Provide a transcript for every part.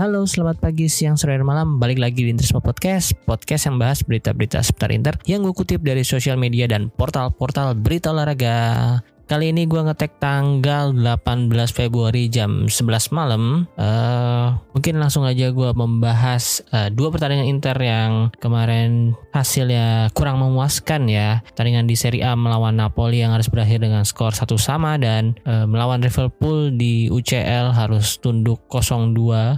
Halo, selamat pagi, siang, sore, dan malam. Balik lagi di Interisme Podcast, podcast yang bahas berita-berita seputar Inter yang gue kutip dari sosial media dan portal-portal berita olahraga. Kali ini gue ngetek tanggal 18 Februari jam 11 malam. Uh, mungkin langsung aja gue membahas uh, dua pertandingan Inter yang kemarin hasilnya kurang memuaskan ya. Pertandingan di Serie A melawan Napoli yang harus berakhir dengan skor satu sama dan uh, melawan Liverpool di UCL harus tunduk 0-2 uh,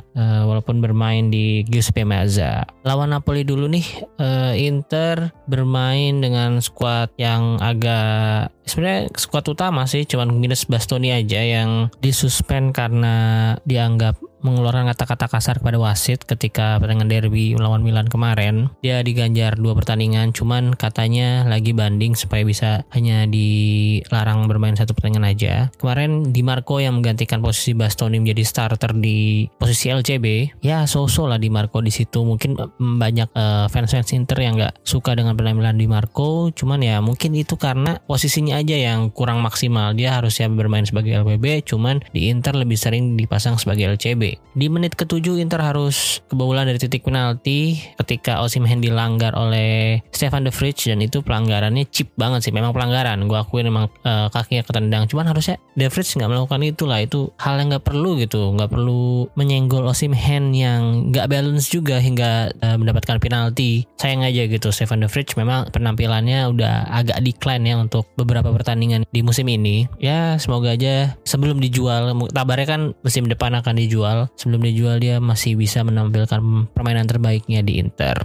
walaupun bermain di Giuseppe Meazza. Lawan Napoli dulu nih, uh, Inter bermain dengan skuad yang agak sebenarnya skuad utama sih cuman minus Bastoni aja yang disuspend karena dianggap mengeluarkan kata-kata kasar kepada wasit ketika pertandingan derby melawan Milan kemarin. Dia diganjar dua pertandingan, cuman katanya lagi banding supaya bisa hanya dilarang bermain satu pertandingan aja. Kemarin Di Marco yang menggantikan posisi Bastoni menjadi starter di posisi LCB. Ya so-so lah Di Marco di situ. Mungkin banyak uh, fans-fans Inter yang nggak suka dengan penampilan Di Marco, cuman ya mungkin itu karena posisinya aja yang kurang maksimal. Dia harusnya bermain sebagai LBB, cuman di Inter lebih sering dipasang sebagai LCB. Di menit ketujuh Inter harus kebobolan dari titik penalti ketika Osimhen dilanggar oleh Stefan De Vrij dan itu pelanggarannya chip banget sih. Memang pelanggaran. Gue akuin memang uh, kakinya ketendang. Cuman harusnya De Vrij nggak melakukan itu lah. Itu hal yang nggak perlu gitu. Nggak perlu menyenggol Osimhen yang nggak balance juga hingga uh, mendapatkan penalti. Sayang aja gitu. Stefan De Vrij memang penampilannya udah agak decline ya untuk beberapa pertandingan di musim ini. Ya semoga aja sebelum dijual. Tabarnya kan musim depan akan dijual sebelum dijual dia masih bisa menampilkan permainan terbaiknya di Inter.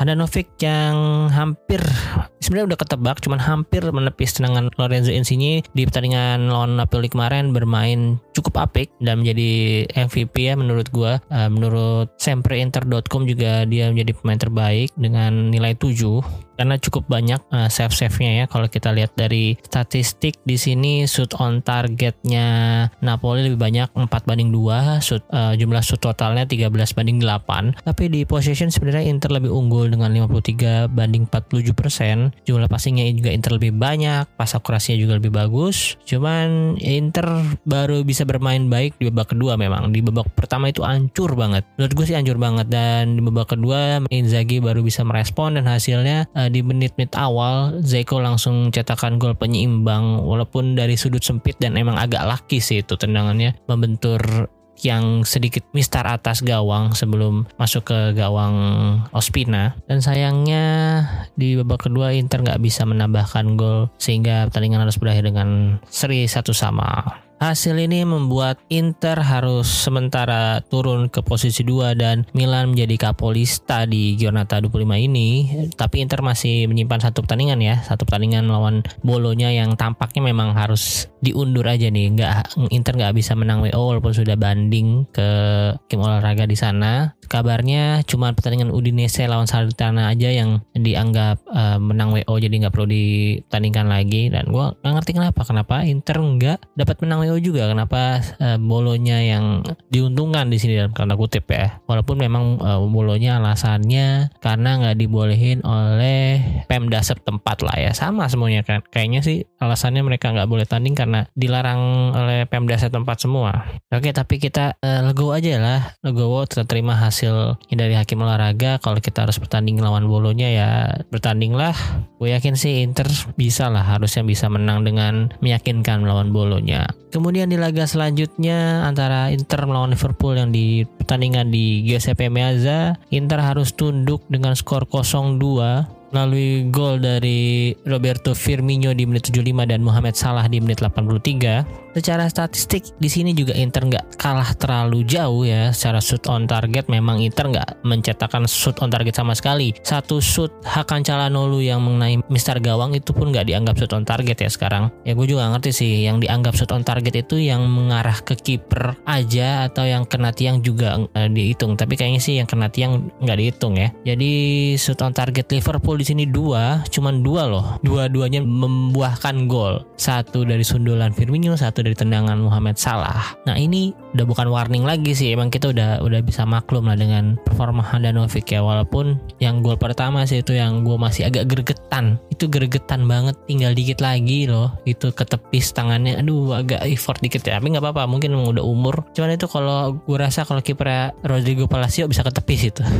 Handanovic yang hampir sebenarnya udah ketebak cuman hampir menepis tenangan Lorenzo Insigne di pertandingan lawan Napoli kemarin bermain cukup apik dan menjadi MVP ya menurut gua uh, menurut sempreinter.com juga dia menjadi pemain terbaik dengan nilai 7 karena cukup banyak uh, save-save-nya ya. Kalau kita lihat dari statistik di sini shoot on targetnya Napoli lebih banyak 4 banding 2 shoot, uh, jumlah shoot totalnya 13 banding 8 tapi di possession sebenarnya Inter lebih unggul dengan 53 banding 47 persen. Jumlah passingnya juga Inter lebih banyak pas akurasinya juga lebih bagus. Cuman Inter baru bisa bermain baik di babak kedua memang. Di babak pertama itu hancur banget. Menurut gue sih hancur banget. Dan di babak kedua Inzaghi baru bisa merespon dan hasilnya uh, di menit-menit awal Zeko langsung cetakan gol penyeimbang walaupun dari sudut sempit dan emang agak laki sih itu tendangannya membentur yang sedikit mistar atas gawang sebelum masuk ke gawang Ospina dan sayangnya di babak kedua Inter nggak bisa menambahkan gol sehingga pertandingan harus berakhir dengan seri satu sama. Hasil ini membuat Inter harus sementara turun ke posisi 2 dan Milan menjadi kapolista di Giornata 25 ini. Tapi Inter masih menyimpan satu pertandingan ya, satu pertandingan melawan Bolonya yang tampaknya memang harus diundur aja nih. Nggak Inter nggak bisa menang WO walaupun sudah banding ke tim olahraga di sana. Kabarnya cuma pertandingan Udinese lawan Salernitana aja yang dianggap uh, menang WO jadi nggak perlu ditandingkan lagi dan gue nggak ngerti kenapa kenapa Inter nggak dapat menang WO tahu juga kenapa uh, Bolonya yang diuntungkan di sini dalam tanda kutip ya. Walaupun memang uh, Bolonya alasannya karena nggak dibolehin oleh Pemda setempat lah ya. Sama semuanya kan. Kayaknya sih alasannya mereka nggak boleh tanding karena dilarang oleh Pemda setempat semua. Oke, tapi kita uh, legowo aja lah. Legowo kita terima hasil dari hakim olahraga. Kalau kita harus bertanding lawan Bolonya ya bertandinglah. Gue yakin sih Inter bisa lah harusnya bisa menang dengan meyakinkan melawan Bolonya. Kemudian di laga selanjutnya antara Inter melawan Liverpool yang di pertandingan di Giuseppe Meazza, Inter harus tunduk dengan skor 0-2 melalui gol dari Roberto Firmino di menit 75 dan Mohamed Salah di menit 83 secara statistik di sini juga Inter nggak kalah terlalu jauh ya. Secara shoot on target memang Inter nggak mencetakkan shoot on target sama sekali. Satu shoot Hakan Calhanoglu yang mengenai Mister Gawang itu pun nggak dianggap shoot on target ya sekarang. Ya gue juga ngerti sih yang dianggap shoot on target itu yang mengarah ke kiper aja atau yang kena tiang juga uh, dihitung. Tapi kayaknya sih yang kena tiang nggak dihitung ya. Jadi shoot on target Liverpool di sini dua cuman dua loh. Dua-duanya membuahkan gol. Satu dari sundulan Firmino satu dari tendangan Muhammad Salah. Nah ini udah bukan warning lagi sih emang kita udah udah bisa maklum lah dengan performa Handanovic ya walaupun yang gol pertama sih itu yang gue masih agak gregetan itu gregetan banget tinggal dikit lagi loh itu ketepis tangannya. Aduh agak effort dikit ya tapi nggak apa-apa mungkin udah umur. Cuman itu kalau gue rasa kalau kiper Rodrigo Palacio bisa ketepis itu.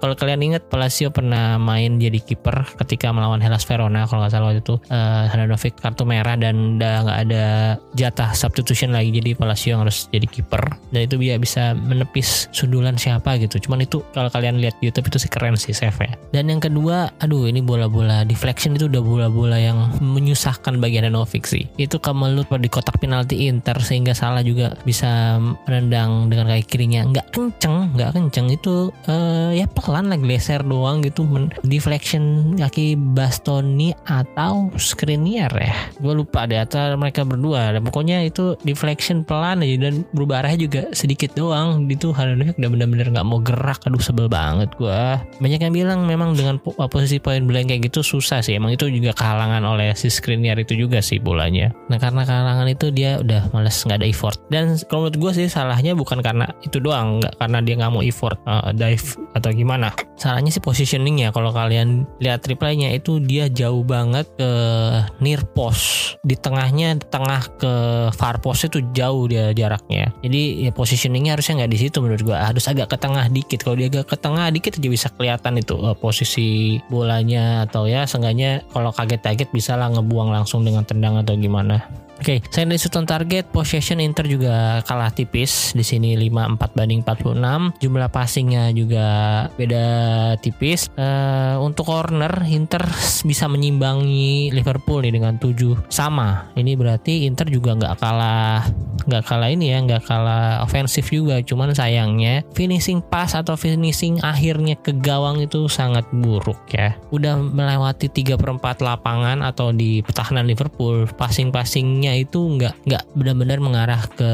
Kalau kalian ingat Palacio pernah main jadi kiper ketika melawan Hellas Verona kalau nggak salah waktu itu uh, Handanovic kartu merah dan udah nggak ada jatah substitution lagi jadi Palacio yang harus jadi kiper dan itu dia bisa menepis sundulan siapa gitu. Cuman itu kalau kalian lihat YouTube itu sih keren sih save ya. Dan yang kedua aduh ini bola-bola deflection itu udah bola-bola yang menyusahkan bagi Handanovic sih. Itu kemelut di kotak penalti Inter sehingga salah juga bisa menendang dengan kaki kirinya. Nggak kenceng nggak kenceng. Itu uh, ya pelan lah geser doang gitu. Men deflection kaki Bastoni atau Skriniar ya? Gue lupa deh atau mereka berdua. Dan pokoknya itu deflection pelan aja dan berubah arahnya juga sedikit doang. Itu Handanovic udah bener-bener nggak mau gerak. Aduh sebel banget gue banyak yang bilang memang dengan posisi point blank kayak gitu susah sih. Emang itu juga kehalangan oleh si Skriniar itu juga sih bolanya. Nah karena kehalangan itu dia udah males nggak ada effort. Dan kalau menurut gue sih salahnya bukan karena itu doang. Nggak karena dia nggak mau effort uh, dive atau gimana. Salahnya sih positioning ya kalau kalian lihat replaynya itu dia jauh banget ke near post. Di tengahnya tengah ke far post itu jauh dia jaraknya jadi ya positioningnya harusnya nggak di situ menurut gua. Harus agak ke tengah dikit. Kalau dia agak ke tengah dikit aja bisa kelihatan itu uh, posisi bolanya atau ya seenggaknya kalau kaget-kaget bisa lah ngebuang langsung dengan tendang atau gimana Oke, okay, selain dari target, possession Inter juga kalah tipis. Di sini 54 banding 46. Jumlah passingnya juga beda tipis. Uh, untuk corner, Inter bisa menyimbangi Liverpool nih dengan 7 sama. Ini berarti Inter juga nggak kalah nggak kalah ini ya, nggak kalah ofensif juga. Cuman sayangnya finishing pass atau finishing akhirnya ke gawang itu sangat buruk ya. Udah melewati 3 per 4 lapangan atau di pertahanan Liverpool, passing-passingnya crossingnya itu nggak nggak benar-benar mengarah ke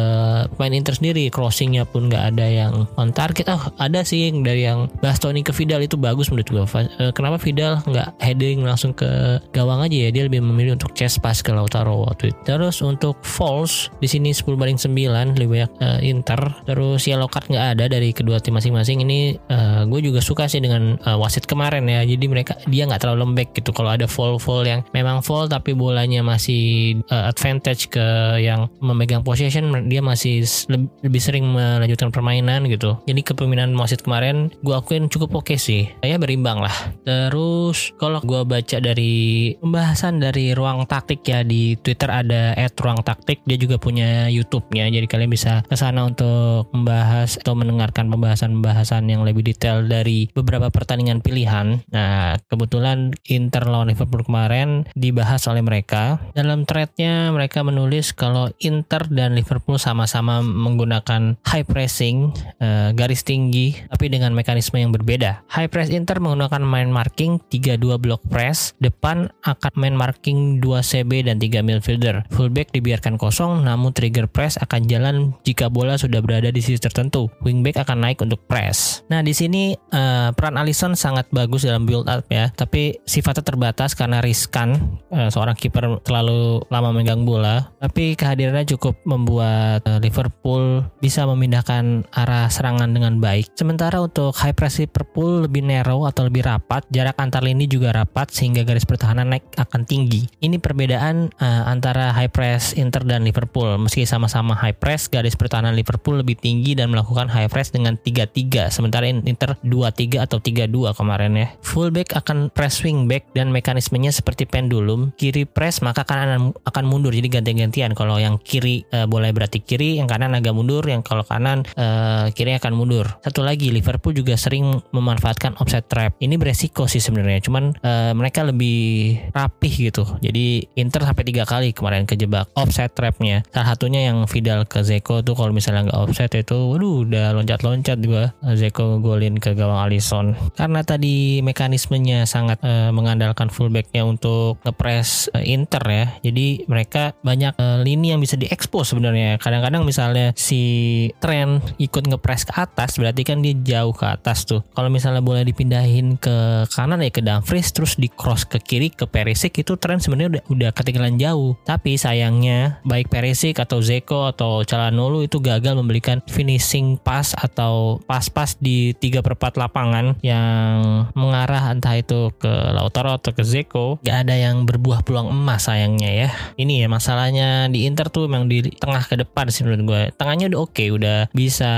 main Inter sendiri. Crossingnya pun nggak ada yang on target. Oh ada sih dari yang Bastoni ke Vidal itu bagus menurut gue eh, kenapa Vidal nggak heading langsung ke gawang aja ya? Dia lebih memilih untuk chest pass ke Lautaro waktu itu. Terus untuk false di sini 10 banding 9 lebih banyak uh, Inter. Terus yellow card nggak ada dari kedua tim masing-masing. Ini uh, gue juga suka sih dengan wasit kemarin ya. Jadi mereka dia nggak terlalu lembek gitu. Kalau ada fall fall yang memang fall tapi bolanya masih uh, advantage ke yang memegang possession dia masih lebih sering melanjutkan permainan gitu. Jadi kepemimpinan wasit kemarin gue akuin cukup oke okay sih. Saya berimbang lah. Terus kalau gue baca dari pembahasan dari ruang taktik ya di Twitter ada at ruang taktik. Dia juga punya YouTube-nya jadi kalian bisa ke sana untuk membahas atau mendengarkan pembahasan-pembahasan yang lebih detail dari beberapa pertandingan pilihan. Nah kebetulan Inter lawan Liverpool kemarin dibahas oleh mereka. Dalam threadnya mereka mereka menulis kalau Inter dan Liverpool sama-sama menggunakan high pressing uh, garis tinggi tapi dengan mekanisme yang berbeda. High press Inter menggunakan main marking 3-2 block press, depan akan main marking 2 CB dan 3 midfielder. Fullback dibiarkan kosong namun trigger press akan jalan jika bola sudah berada di sisi tertentu. Wingback akan naik untuk press. Nah, di sini uh, peran Alisson sangat bagus dalam build up ya, tapi sifatnya terbatas karena riskan uh, seorang kiper terlalu lama memegang bola bola, tapi kehadirannya cukup membuat eh, Liverpool bisa memindahkan arah serangan dengan baik. Sementara untuk high press Liverpool lebih narrow atau lebih rapat, jarak antar lini juga rapat sehingga garis pertahanan naik akan tinggi. Ini perbedaan uh, antara high press Inter dan Liverpool. Meski sama-sama high press, garis pertahanan Liverpool lebih tinggi dan melakukan high press dengan 3-3, sementara Inter 2-3 atau 3-2 kemarin ya. Fullback akan press wingback dan mekanismenya seperti pendulum. Kiri press maka akan akan mundur. Jadi ganti-gantian kalau yang kiri uh, boleh berarti kiri yang kanan agak mundur yang kalau kanan uh, kiri akan mundur. Satu lagi Liverpool juga sering memanfaatkan offset trap. Ini beresiko sih sebenarnya cuman uh, mereka lebih rapih gitu. Jadi Inter sampai tiga kali kemarin kejebak offset trapnya. Salah satunya yang Vidal ke Zeko tuh kalau misalnya nggak offset itu waduh udah loncat-loncat juga Zeko golin ke gawang Alisson. Karena tadi mekanismenya sangat uh, mengandalkan fullbacknya untuk ngepres uh, Inter ya. Jadi mereka banyak uh, lini yang bisa diekspos sebenarnya. Kadang-kadang misalnya si tren ikut ngepres ke atas berarti kan dia jauh ke atas tuh. Kalau misalnya boleh dipindahin ke kanan ya ke Dumfries terus di cross ke kiri ke Perisic itu tren sebenarnya udah udah ketinggalan jauh. Tapi sayangnya baik Perisic atau Zeko atau Calhanoglu itu gagal memberikan finishing pass atau pas-pas di 3 per 4 lapangan yang mengarah entah itu ke Lautaro atau ke Zeko. Gak ada yang berbuah peluang emas sayangnya ya. Ini ya masalahnya di Inter tuh memang di tengah ke depan sih menurut gue. Tengahnya udah oke, okay, udah bisa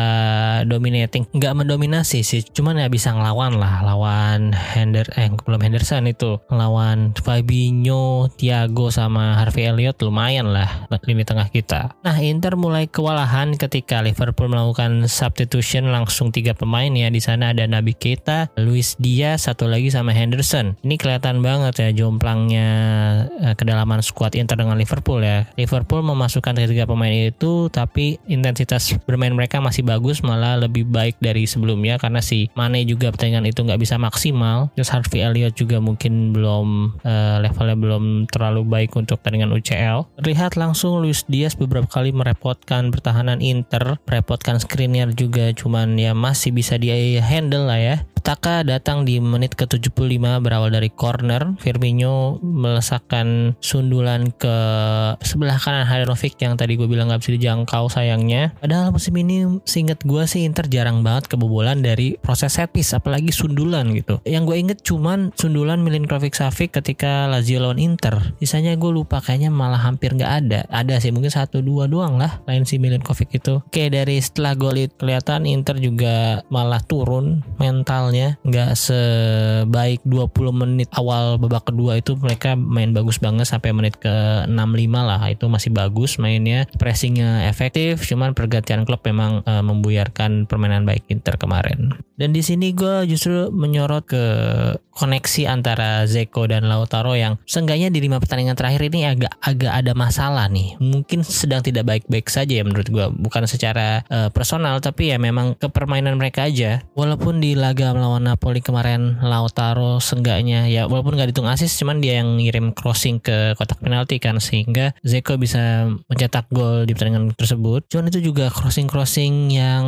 dominating. Nggak mendominasi sih, cuman ya bisa ngelawan lah. Lawan Hender, eh belum Henderson itu. Lawan Fabinho, Thiago sama Harvey Elliott lumayan lah lini tengah kita. Nah Inter mulai kewalahan ketika Liverpool melakukan substitution langsung tiga pemain ya. Di sana ada Nabi Keita, Luis Diaz, satu lagi sama Henderson. Ini kelihatan banget ya jomplangnya eh, kedalaman squad Inter dengan Liverpool ya. Liverpool memasukkan ketiga pemain itu tapi intensitas bermain mereka masih bagus malah lebih baik dari sebelumnya karena si Mane juga pertandingan itu nggak bisa maksimal. Terus Harvey Elliott juga mungkin belum uh, levelnya belum terlalu baik untuk pertandingan UCL. Terlihat langsung Luis Diaz beberapa kali merepotkan pertahanan Inter, merepotkan Skriniar juga cuman ya masih bisa di handle lah ya. Taka datang di menit ke-75 berawal dari corner. Firmino melesakkan sundulan ke sebelah kanan Handanovic yang tadi gue bilang gak bisa dijangkau sayangnya. Padahal musim ini seinget gue sih Inter jarang banget kebobolan dari proses set apalagi sundulan gitu. Yang gue inget cuman sundulan Milinkovic Savic ketika Lazio lawan Inter. Sisanya gue lupa kayaknya malah hampir gak ada. Ada sih mungkin satu dua doang lah lain si Milinkovic itu. Oke dari setelah gol kelihatan Inter juga malah turun mentalnya mainnya nggak sebaik 20 menit awal babak kedua itu mereka main bagus banget sampai menit ke 65 lah. Itu masih bagus mainnya. Pressingnya efektif cuman pergantian klub memang uh, membuyarkan permainan baik Inter kemarin. Dan di sini gue justru menyorot ke koneksi antara Zeko dan Lautaro yang seenggaknya di lima pertandingan terakhir ini agak agak ada masalah nih. Mungkin sedang tidak baik-baik saja ya menurut gue bukan secara uh, personal tapi ya memang kepermainan mereka aja. Walaupun di laga lawan Napoli kemarin Lautaro senggaknya. Ya walaupun nggak dihitung asis cuman dia yang ngirim crossing ke kotak penalti kan sehingga Zeko bisa mencetak gol di pertandingan tersebut. Cuman itu juga crossing-crossing yang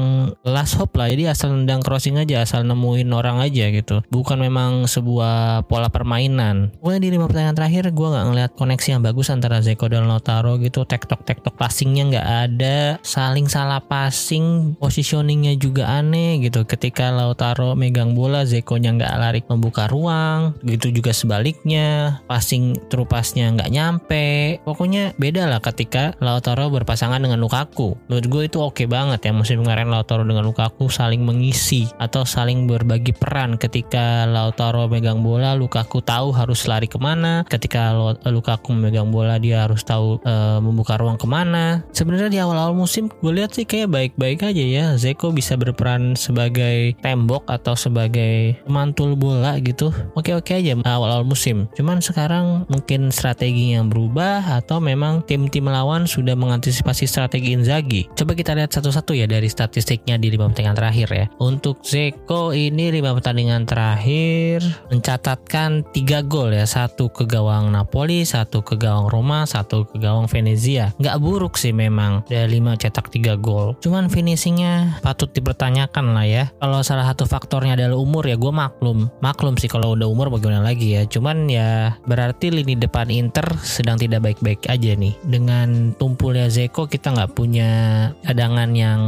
last hope lah. Jadi asal nendang crossing aja asal nemuin orang aja gitu. Bukan memang sebuah pola permainan. Gue di lima pertandingan terakhir gue nggak ngeliat koneksi yang bagus antara Zeko dan Lautaro gitu. Tektok tektok passingnya nggak ada. Saling salah passing positioningnya juga aneh gitu. Ketika Lautaro megang megang bola Zekonya nggak lari membuka ruang gitu juga sebaliknya passing trupasnya nggak nyampe. Pokoknya beda lah ketika Lautaro berpasangan dengan Lukaku. Menurut gue itu oke okay banget ya musim kemarin Lautaro dengan Lukaku saling mengisi atau saling berbagi peran ketika Lautaro megang bola Lukaku tahu harus lari ke mana ketika Lukaku memegang bola dia harus tahu e, membuka ruang ke mana. Sebenarnya di awal-awal musim gue lihat sih kayak baik-baik aja ya Zeko bisa berperan sebagai tembok atau sebagai sebagai mantul bola gitu oke-oke aja awal-awal musim. Cuman sekarang mungkin strategi yang berubah atau memang tim-tim lawan sudah mengantisipasi strategi Inzaghi. Coba kita lihat satu-satu ya dari statistiknya di lima pertandingan terakhir ya. Untuk Zeko ini lima pertandingan terakhir mencatatkan tiga gol ya. Satu ke gawang Napoli satu ke gawang Roma satu ke gawang Venezia. Nggak buruk sih memang dari lima cetak tiga gol. Cuman finishingnya patut dipertanyakan lah ya. Kalau salah satu faktornya adalah umur ya gue maklum. Maklum sih kalau udah umur bagaimana lagi ya. Cuman ya berarti lini depan Inter sedang tidak baik-baik aja nih. Dengan tumpulnya Zeko kita nggak punya cadangan yang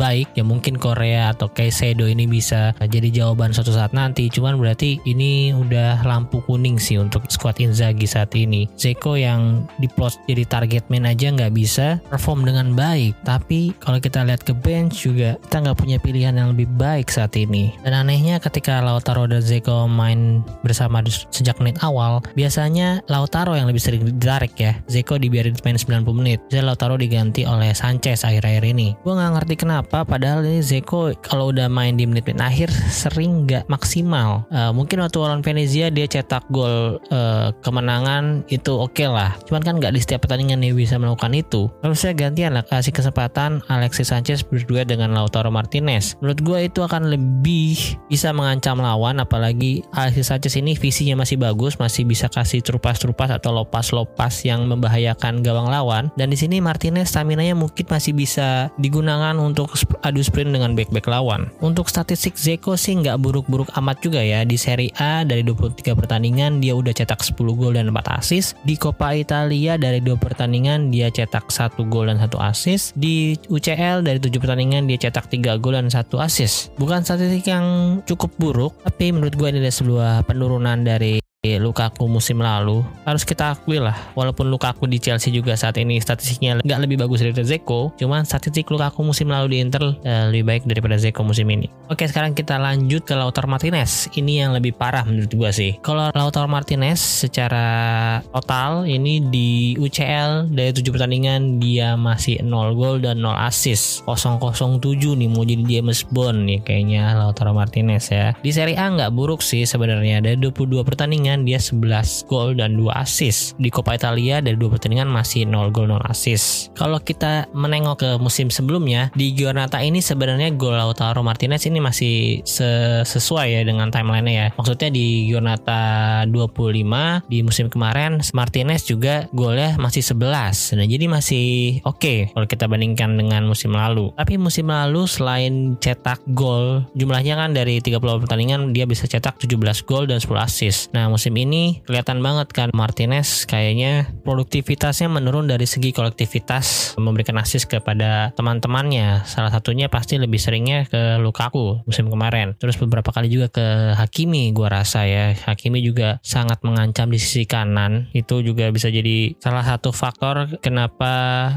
baik. Ya mungkin Korea atau Kaisedo ini bisa jadi jawaban suatu saat nanti. Cuman berarti ini udah lampu kuning sih untuk squad Inzaghi saat ini. Zeko yang diplot jadi target man aja nggak bisa perform dengan baik. Tapi kalau kita lihat ke bench juga kita nggak punya pilihan yang lebih baik saat ini. Dan anehnya anehnya ketika Lautaro dan Zeko main bersama sejak menit awal, biasanya Lautaro yang lebih sering ditarik ya. Zeko dibiarin main 90 menit. Jadi Lautaro diganti oleh Sanchez akhir-akhir ini. Gue nggak ngerti kenapa, padahal ini Zeko kalau udah main di menit-menit akhir sering nggak maksimal. Uh, mungkin waktu lawan Venezia dia cetak gol uh, kemenangan itu oke okay lah. Cuman kan nggak di setiap pertandingan dia bisa melakukan itu. Lalu saya gantian lah kasih kesempatan Alexis Sanchez berdua dengan Lautaro Martinez. Menurut gue itu akan lebih bisa mengancam lawan apalagi Alexis Sanchez ini visinya masih bagus, masih bisa kasih trupas-trupas atau lopas-lopas yang membahayakan gawang lawan dan di sini Martinez stamina-nya mungkin masih bisa digunakan untuk adu sprint dengan back-back lawan. Untuk statistik Zeko sih nggak buruk-buruk amat juga ya di Serie A dari 23 pertandingan dia udah cetak 10 gol dan 4 assist. Di Coppa Italia dari 2 pertandingan dia cetak 1 gol dan 1 assist. Di UCL dari 7 pertandingan dia cetak 3 gol dan 1 assist. Bukan statistik yang cukup buruk, tapi menurut gue ini adalah sebuah penurunan dari Lukaku musim lalu. Harus kita akui lah walaupun Lukaku di Chelsea juga saat ini statistiknya nggak lebih bagus dari Zeko cuman statistik Lukaku musim lalu di Inter uh, lebih baik daripada Zeko musim ini. Oke sekarang kita lanjut ke Lautaro Martinez. Ini yang lebih parah menurut gue sih. Kalau Lautaro Martinez secara total ini di UCL dari 7 pertandingan dia masih 0 gol dan 0 assist. 007 nih mau jadi James Bond nih kayaknya Lautaro Martinez ya. Di Serie A nggak buruk sih sebenarnya. Dari 22 pertandingan pertandingan dia 11 gol dan 2 assist. Di Coppa Italia dari dua pertandingan masih 0 gol 0 assist. Kalau kita menengok ke musim sebelumnya, di Giornata ini sebenarnya gol Lautaro Martinez ini masih sesuai ya dengan timeline-nya ya. Maksudnya di Giornata 25 di musim kemarin Martinez juga golnya masih 11. Nah, jadi masih oke okay kalau kita bandingkan dengan musim lalu. Tapi musim lalu selain cetak gol, jumlahnya kan dari 30 pertandingan dia bisa cetak 17 gol dan 10 assist. Nah, musim ini kelihatan banget kan Martinez kayaknya produktivitasnya menurun dari segi kolektivitas memberikan asis kepada teman-temannya. Salah satunya pasti lebih seringnya ke Lukaku musim kemarin. Terus beberapa kali juga ke Hakimi gua rasa ya. Hakimi juga sangat mengancam di sisi kanan. Itu juga bisa jadi salah satu faktor kenapa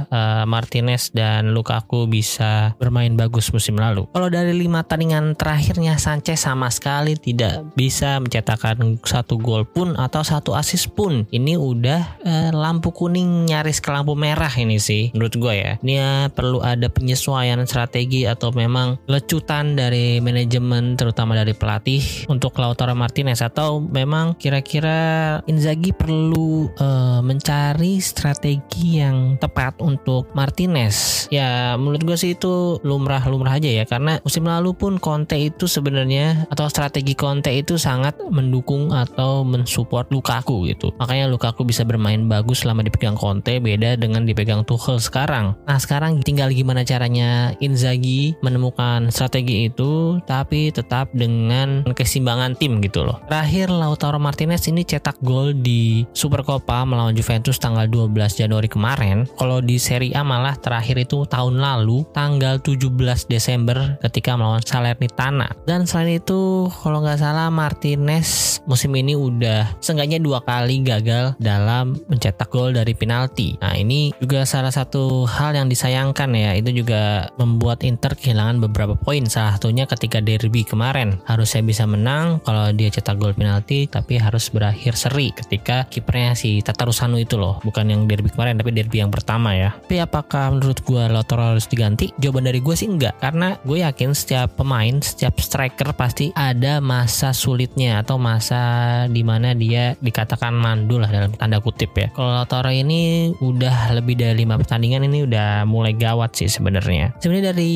uh, Martinez dan Lukaku bisa bermain bagus musim lalu. Kalau dari lima tandingan terakhirnya Sanchez sama sekali tidak bisa mencetakkan satu gol gol pun atau satu assist pun. Ini udah eh, lampu kuning nyaris ke lampu merah ini sih menurut gue ya. Ini ya, perlu ada penyesuaian strategi atau memang lecutan dari manajemen terutama dari pelatih untuk Lautaro Martinez. Atau memang kira-kira Inzaghi perlu eh, mencari strategi yang tepat untuk Martinez? Ya menurut gue sih itu lumrah-lumrah aja ya. Karena musim lalu pun Conte itu sebenarnya atau strategi Conte itu sangat mendukung atau mensupport Lukaku gitu. Makanya Lukaku bisa bermain bagus selama dipegang Conte beda dengan dipegang Tuchel sekarang. Nah sekarang tinggal gimana caranya Inzaghi menemukan strategi itu tapi tetap dengan keseimbangan tim gitu loh. Terakhir Lautaro Martinez ini cetak gol di Super Copa melawan Juventus tanggal 12 Januari kemarin. Kalau di Serie A malah terakhir itu tahun lalu tanggal 17 Desember ketika melawan Salernitana. Dan selain itu kalau nggak salah Martinez musim ini udah seenggaknya dua kali gagal dalam mencetak gol dari penalti. Nah ini juga salah satu hal yang disayangkan ya. Itu juga membuat Inter kehilangan beberapa poin. Salah satunya ketika derby kemarin. Harusnya bisa menang kalau dia cetak gol penalti tapi harus berakhir seri ketika kipernya si Tatarusanu itu loh. Bukan yang derby kemarin tapi derby yang pertama ya. Tapi apakah menurut gue Lautaro harus diganti? Jawaban dari gue sih enggak. Karena gue yakin setiap pemain, setiap striker pasti ada masa sulitnya atau masa di mana dia dikatakan mandul lah dalam tanda kutip ya. Kalau Lautaro ini udah lebih dari lima pertandingan ini udah mulai gawat sih sebenarnya. Sebenarnya dari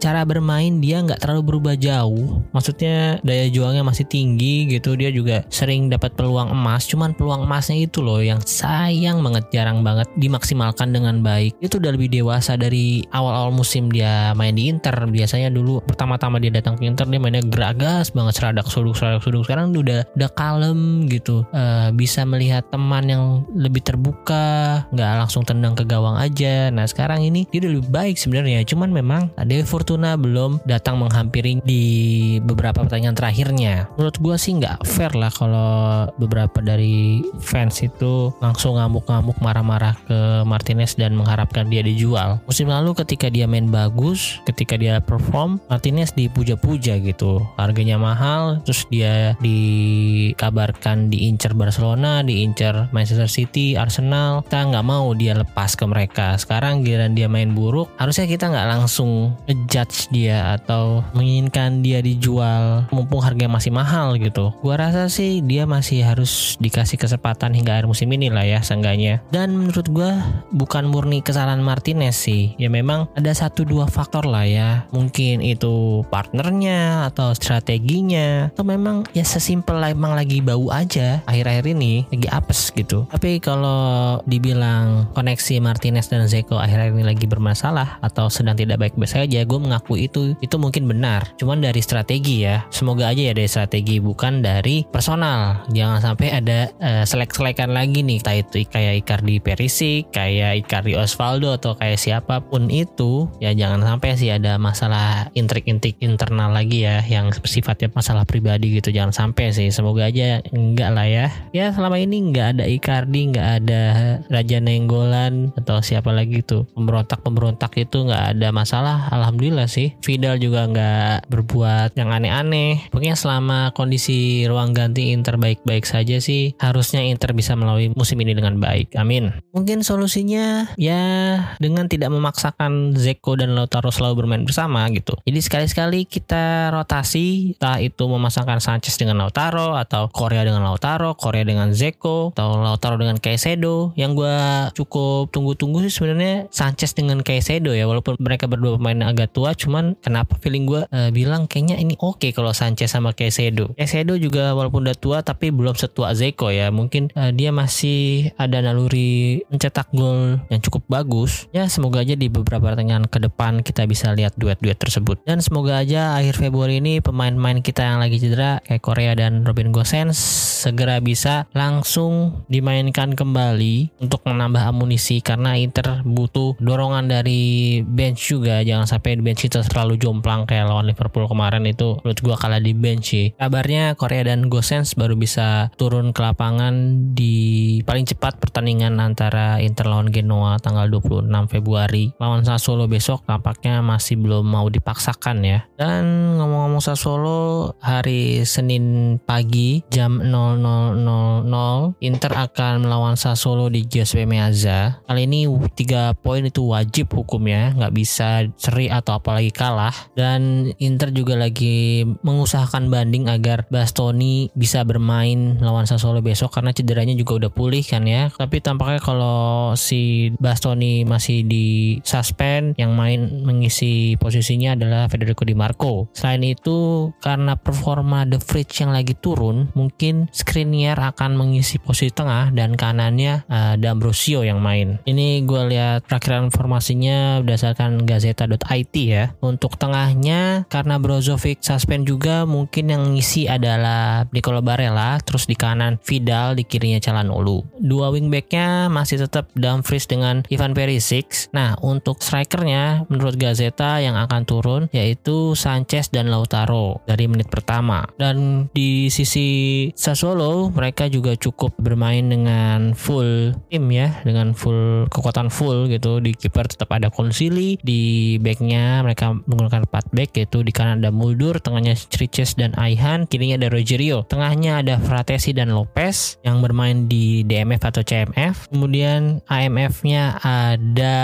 cara bermain dia nggak terlalu berubah jauh. Maksudnya daya juangnya masih tinggi gitu. Dia juga sering dapat peluang emas. Cuman peluang emasnya itu loh yang sayang banget jarang banget dimaksimalkan dengan baik. Itu udah lebih dewasa dari awal-awal musim dia main di Inter. Biasanya dulu pertama-tama dia datang ke Inter dia mainnya geragas banget seradak suduk seradak suduk. Sekarang udah udah kalem kalem gitu. Uh, bisa melihat teman yang lebih terbuka nggak langsung tendang ke gawang aja. Nah sekarang ini dia udah lebih baik sebenarnya. Cuman memang Dewi Fortuna belum datang menghampiri di beberapa pertanyaan terakhirnya. Menurut gue sih nggak fair lah kalau beberapa dari fans itu langsung ngamuk-ngamuk marah-marah ke Martinez dan mengharapkan dia dijual. Musim lalu ketika dia main bagus ketika dia perform Martinez dipuja-puja gitu. Harganya mahal terus dia di dikabarkan diincar Barcelona, diincar Manchester City, Arsenal. Kita nggak mau dia lepas ke mereka. Sekarang giliran dia main buruk, harusnya kita nggak langsung ngejudge dia atau menginginkan dia dijual mumpung harganya masih mahal gitu. Gua rasa sih dia masih harus dikasih kesempatan hingga akhir musim ini lah ya seenggaknya. Dan menurut gua bukan murni kesalahan Martinez sih. Ya memang ada satu dua faktor lah ya. Mungkin itu partnernya atau strateginya atau memang ya sesimpel emang lagi bau aja akhir-akhir ini lagi apes gitu. Tapi kalau dibilang koneksi Martinez dan Zeko akhir-akhir ini lagi bermasalah atau sedang tidak baik-baik saja, gue mengaku itu itu mungkin benar. Cuman dari strategi ya. Semoga aja ya dari strategi bukan dari personal. Jangan sampai ada uh, selek-selekan lagi nih. Entah itu kayak Icardi Perisic, kayak Icardi Osvaldo atau kayak siapa pun itu, ya jangan sampai sih ada masalah intrik-intrik internal lagi ya yang sifatnya masalah pribadi gitu. Jangan sampai sih. Semoga aja enggak lah ya. Ya selama ini enggak ada Icardi, enggak ada Raja Nenggolan atau siapa lagi tuh pemberontak-pemberontak itu nggak ada masalah. Alhamdulillah sih. Vidal juga nggak berbuat yang aneh-aneh. Pokoknya selama kondisi ruang ganti Inter baik-baik saja sih harusnya Inter bisa melalui musim ini dengan baik. Amin. Mungkin solusinya ya dengan tidak memaksakan Zeko dan Lautaro selalu bermain bersama gitu. Jadi sekali-sekali kita rotasi entah itu memasangkan Sanchez dengan Lautaro atau Korea dengan Lautaro Korea dengan Zeko atau Lautaro dengan Caicedo yang gue cukup tunggu-tunggu sih sebenarnya Sanchez dengan Caicedo ya walaupun mereka berdua pemain agak tua cuman kenapa feeling gue uh, bilang kayaknya ini oke okay kalau Sanchez sama Caicedo Caicedo juga walaupun udah tua tapi belum setua Zeko ya. Mungkin uh, dia masih ada naluri mencetak gol yang cukup bagus. Ya semoga aja di beberapa pertandingan ke depan kita bisa lihat duet-duet tersebut. Dan semoga aja akhir Februari ini pemain-pemain kita yang lagi cedera kayak Korea dan Robin Gosens segera bisa langsung dimainkan kembali untuk menambah amunisi karena Inter butuh dorongan dari bench juga. Jangan sampai bench kita terlalu jomplang kayak lawan Liverpool kemarin. Itu menurut gua kalah di bench sih. Kabarnya Korea dan Gosens baru bisa turun ke lapangan di paling cepat pertandingan antara Inter lawan Genoa tanggal 26 Februari. Lawan Sassuolo besok tampaknya masih belum mau dipaksakan ya. Dan ngomong-ngomong Sassuolo hari Senin pagi jam 00.00 Inter akan melawan Sassuolo di Giuseppe Meazza. Kali ini tiga poin itu wajib hukumnya nggak bisa seri atau apalagi kalah. Dan Inter juga lagi mengusahakan banding agar Bastoni bisa bermain lawan Sassuolo besok karena cederanya juga udah pulih kan ya. Tapi tampaknya kalau si Bastoni masih di suspend yang main mengisi posisinya adalah Federico Di Marco. Selain itu karena performa The Fridge yang lagi turun mungkin Skriniar akan mengisi posisi tengah dan kanannya uh, D'Ambrosio yang main. Ini gue lihat perakhiran informasinya berdasarkan gazeta.it ya. Untuk tengahnya karena Brozovic suspend juga mungkin yang ngisi adalah Nicolo Barella terus di kanan Vidal di kirinya Calhanoglu. Dua wingbacknya masih tetap Dumfries dengan Ivan Perisic. Nah untuk strikernya menurut Gazeta yang akan turun yaitu Sanchez dan Lautaro dari menit pertama. Dan di sisi Sassuolo mereka juga cukup bermain dengan full tim ya dengan full kekuatan full gitu. Di kiper tetap ada Konsili di backnya mereka menggunakan 4 back yaitu di kanan ada Muldur tengahnya Striches dan Aihan kirinya ada Rogerio. Tengahnya ada Fratesi dan Lopez yang bermain di DMF atau CMF kemudian AMF-nya ada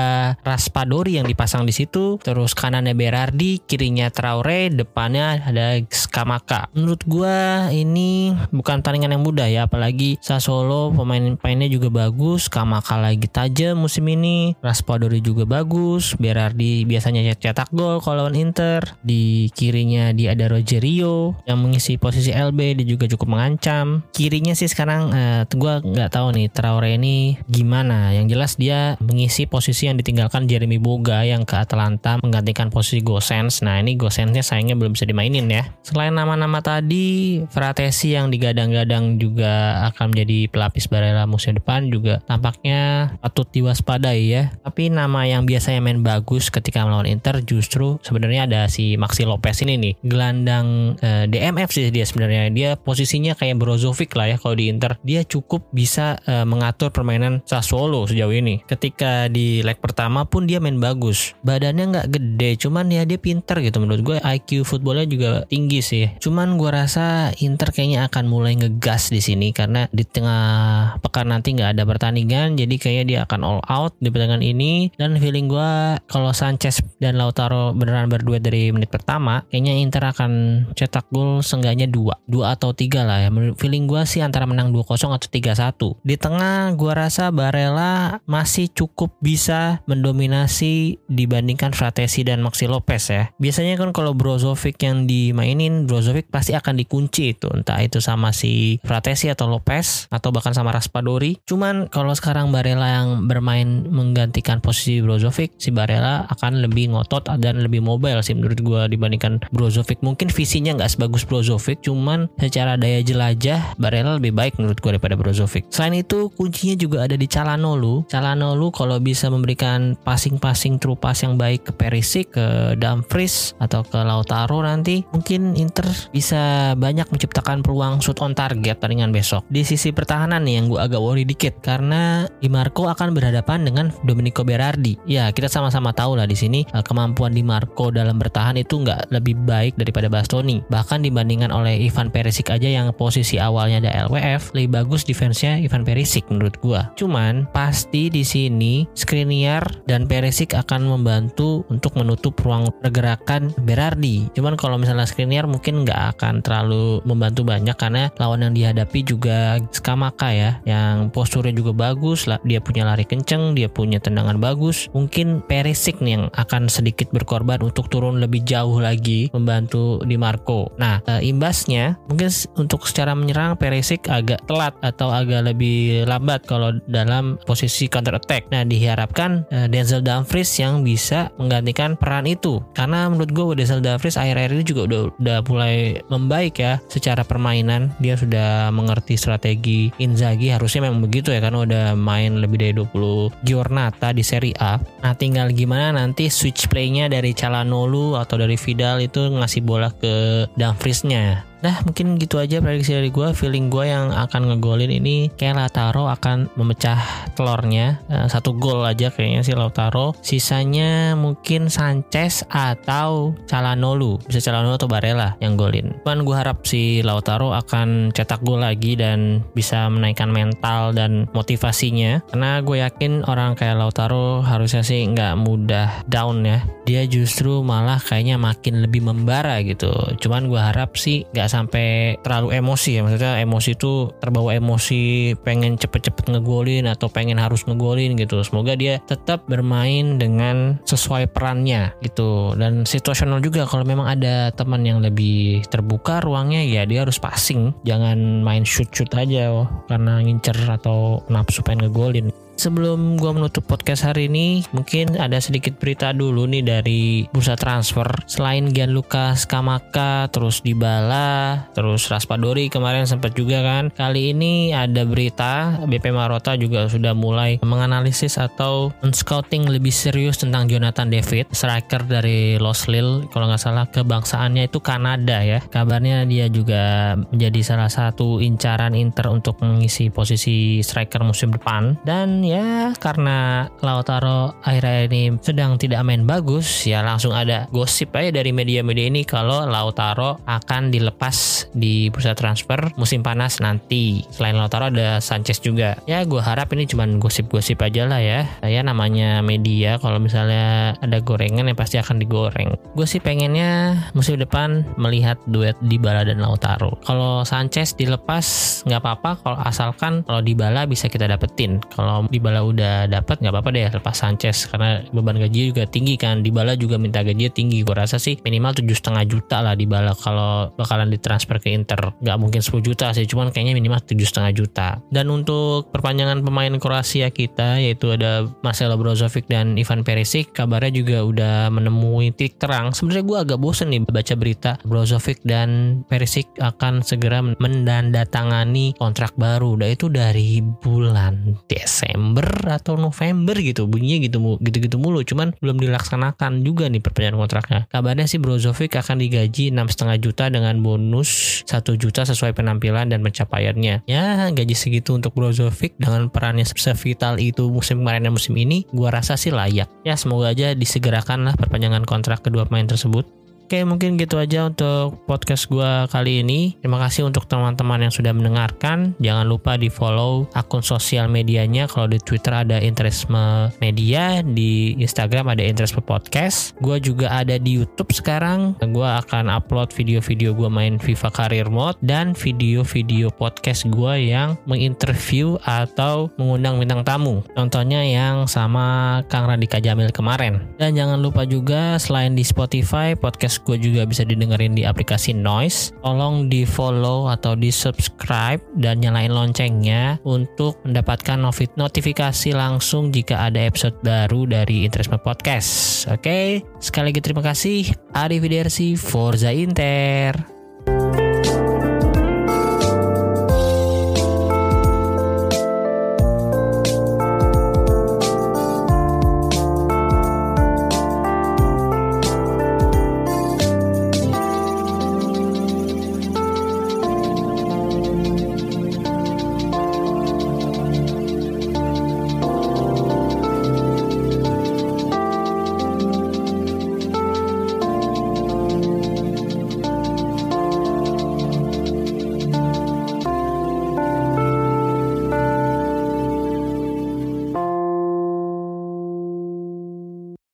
Raspadori yang dipasang di situ terus kanannya Berardi kirinya Traore depannya ada Skamaka menurut gua ini bukan pertandingan yang mudah ya apalagi Sassuolo pemain-pemainnya juga bagus Skamaka lagi tajam musim ini Raspadori juga bagus Berardi biasanya cetak gol kalau lawan Inter di kirinya dia ada Rogerio yang mengisi posisi LB dia juga cukup mengancam. Kirinya sih sekarang uh, gua nggak tahu nih Traore ini gimana. Yang jelas dia mengisi posisi yang ditinggalkan Jeremy Boga yang ke Atalanta menggantikan posisi Gosens nah ini Gosensnya sayangnya belum bisa dimainin ya. Selain nama-nama tadi Fratesi yang digadang-gadang juga akan menjadi pelapis Barella musim depan juga tampaknya patut diwaspadai ya. Tapi nama yang biasanya main bagus ketika melawan Inter justru sebenarnya ada si Maxi Lopez ini nih. Gelandang eh, DMF sih dia sebenarnya. Dia posisinya kayak Brozovic lah ya kalau di Inter. Dia cukup bisa eh, mengatur permainan Sassuolo sejauh ini. Ketika di leg pertama pun dia main bagus. Badannya nggak gede cuman ya dia pinter gitu menurut gue. IQ footballnya juga tinggi sih. Cuman gue rasa Inter kayaknya akan mulai ngegas di sini karena di tengah pekan nanti nggak ada pertandingan jadi kayaknya dia akan all out di pertandingan ini. Dan feeling gue kalau Sanchez dan Lautaro beneran berduet dari menit pertama kayaknya Inter akan cetak gol seenggaknya dua dua atau tiga lah ya. Feeling gue sih antara menang 2-0 atau 3-1 di tengah gue rasa Barella masih cukup bisa mendominasi dibandingkan Fratesi dan Maxi Lopez ya. Biasanya kan kalau Brozovic yang dimainin Brozovic pasti akan dikunci itu entah itu sama si Fratesi atau Lopez atau bahkan sama Raspadori. Cuman kalau sekarang Barella yang bermain menggantikan posisi Brozovic si Barella akan lebih ngotot dan lebih mobile sih menurut gue dibandingkan Brozovic. Mungkin visinya nggak sebagus Brozovic cuman secara daya jelajah Barella lebih baik menurut gue daripada Brozovic. Selain itu kuncinya juga ada di Calhanoglu. Calhanoglu kalau bisa memberikan passing-passing true pass yang baik ke Perisic ke Dumfries atau ke Lautaro nanti mungkin Inter bisa banyak menciptakan peluang shoot on target pertandingan besok. Di sisi pertahanan nih yang gue agak worry dikit karena Di Marco akan berhadapan dengan Domenico Berardi. Ya kita sama-sama tahu lah di sini eh, kemampuan Di Marco dalam bertahan itu nggak lebih baik daripada Bastoni. Bahkan dibandingkan oleh Ivan Perisic aja yang posisi awalnya ada LWF lebih bagus defense-nya Ivan Perisic menurut gua. Cuman pasti di sini Skriniar dan Perisic akan membantu untuk menutup ruang pergerakan Berardi. Cuman kalau misalnya Skriniar mungkin nggak akan terlalu membantu banyak karena lawan yang dihadapi juga Skamaka ya yang posturnya juga bagus dia punya lari kenceng dia punya tendangan bagus. Mungkin Perisic nih yang akan sedikit berkorban untuk turun lebih jauh lagi membantu di Marco. Nah e, imbasnya mungkin untuk secara menyerang Perisic agak telat atau agak lebih lambat kalau dalam posisi counter attack. Nah diharapkan e, Denzel Dumfries yang bisa menggantikan peran itu. Karena menurut gue Denzel Dumfries akhir-akhir ini juga udah, udah mulai membaik ya secara permainan dia sudah mengerti strategi Inzaghi. Harusnya memang begitu ya karena udah main lebih dari 20 giornata di Serie A. Nah tinggal gimana nanti switch playnya dari Calhanoglu atau dari Vidal itu ngasih bola ke Dumfriesnya Nah mungkin gitu aja prediksi dari gue Feeling gue yang akan ngegolin ini Kayak Lautaro akan memecah telurnya. Uh, Satu gol aja kayaknya sih Lautaro. Sisanya mungkin Sanchez atau Calhanoglu. Bisa Calhanoglu atau Barella yang golin. Cuman gue harap si Lautaro akan cetak gol lagi Dan bisa menaikkan mental dan motivasinya. Karena gue yakin orang kayak Lautaro harusnya sih nggak mudah down ya. Dia justru malah kayaknya makin lebih membara gitu. Cuman gue harap sih nggak sampai terlalu emosi ya. Maksudnya emosi itu terbawa emosi pengen cepet-cepet ngegolin atau pengen harus ngegolin gitu. Semoga dia tetap bermain dengan sesuai perannya gitu. Dan situasional juga kalau memang ada teman yang lebih terbuka ruangnya ya dia harus passing. Jangan main shoot shoot aja oh, karena ngincer atau nafsu pengen ngegolin Sebelum gue menutup podcast hari ini, mungkin ada sedikit berita dulu nih dari bursa transfer. Selain Gianluca Skamaka, terus Dybala, terus Raspadori kemarin sempat juga kan. Kali ini ada berita BP Marota juga sudah mulai menganalisis atau men-scouting lebih serius tentang Jonathan David, striker dari Los Lille. Kalau nggak salah kebangsaannya itu Kanada ya. Kabarnya dia juga menjadi salah satu incaran Inter untuk mengisi posisi striker musim depan. Dan ya karena Lautaro akhir-akhir ini sedang tidak main bagus ya langsung ada gosip aja dari media-media ini kalau Lautaro akan dilepas di bursa transfer musim panas nanti. Selain Lautaro ada Sanchez juga. Ya gue harap ini cuma gosip-gosip aja lah ya. Saya namanya media kalau misalnya ada gorengan ya pasti akan digoreng. Gue sih pengennya musim depan melihat duet Dybala dan Lautaro. Kalau Sanchez dilepas nggak apa-apa. Kalau asalkan kalau Dybala bisa kita dapetin. Kalau Dybala udah dapat nggak apa-apa deh lepas Sanchez. Karena beban gaji juga tinggi kan. Dybala juga minta gajinya tinggi. Gue rasa sih minimal tujuh setengah juta lah Dybala kalau bakalan ditransfer ke Inter. Nggak mungkin 10 juta sih cuman kayaknya minimal tujuh setengah juta. Dan untuk perpanjangan pemain Kroasia kita yaitu ada Marcelo Brozovic dan Ivan Perisic kabarnya juga udah menemui titik terang. Sebenarnya gue agak bosen nih baca berita Brozovic dan Perisic akan segera mendandatangani kontrak baru. Dan itu dari bulan Desember Desember atau November gitu bunyinya gitu gitu-gitu mulu. Cuman belum dilaksanakan juga nih perpanjangan kontraknya. Kabarnya sih Brozovic akan digaji enam setengah juta dengan bonus satu juta sesuai penampilan dan pencapaiannya. Ya gaji segitu untuk Brozovic dengan perannya sevital itu musim kemarin dan musim ini gua rasa sih layak. Ya semoga aja disegerakan lah perpanjangan kontrak kedua pemain tersebut Oke, mungkin gitu aja untuk podcast gue kali ini. Terima kasih untuk teman-teman yang sudah mendengarkan. Jangan lupa di follow akun sosial medianya. Kalau di Twitter ada Interisme Media, di Instagram ada Interisme Podcast. Gue juga ada di YouTube sekarang. Gue akan upload video-video gue main FIFA Career Mode dan video-video podcast gue yang menginterview atau mengundang bintang tamu. Contohnya yang sama Kang Radika Jamil kemarin. Dan jangan lupa juga selain di Spotify, podcast podcast gue juga bisa didengerin di aplikasi Noise. Tolong di follow atau di subscribe dan nyalain loncengnya untuk mendapatkan notifikasi langsung jika ada episode baru dari Interisme Podcast. Oke, sekali lagi terima kasih. Arrivederci, Forza Inter.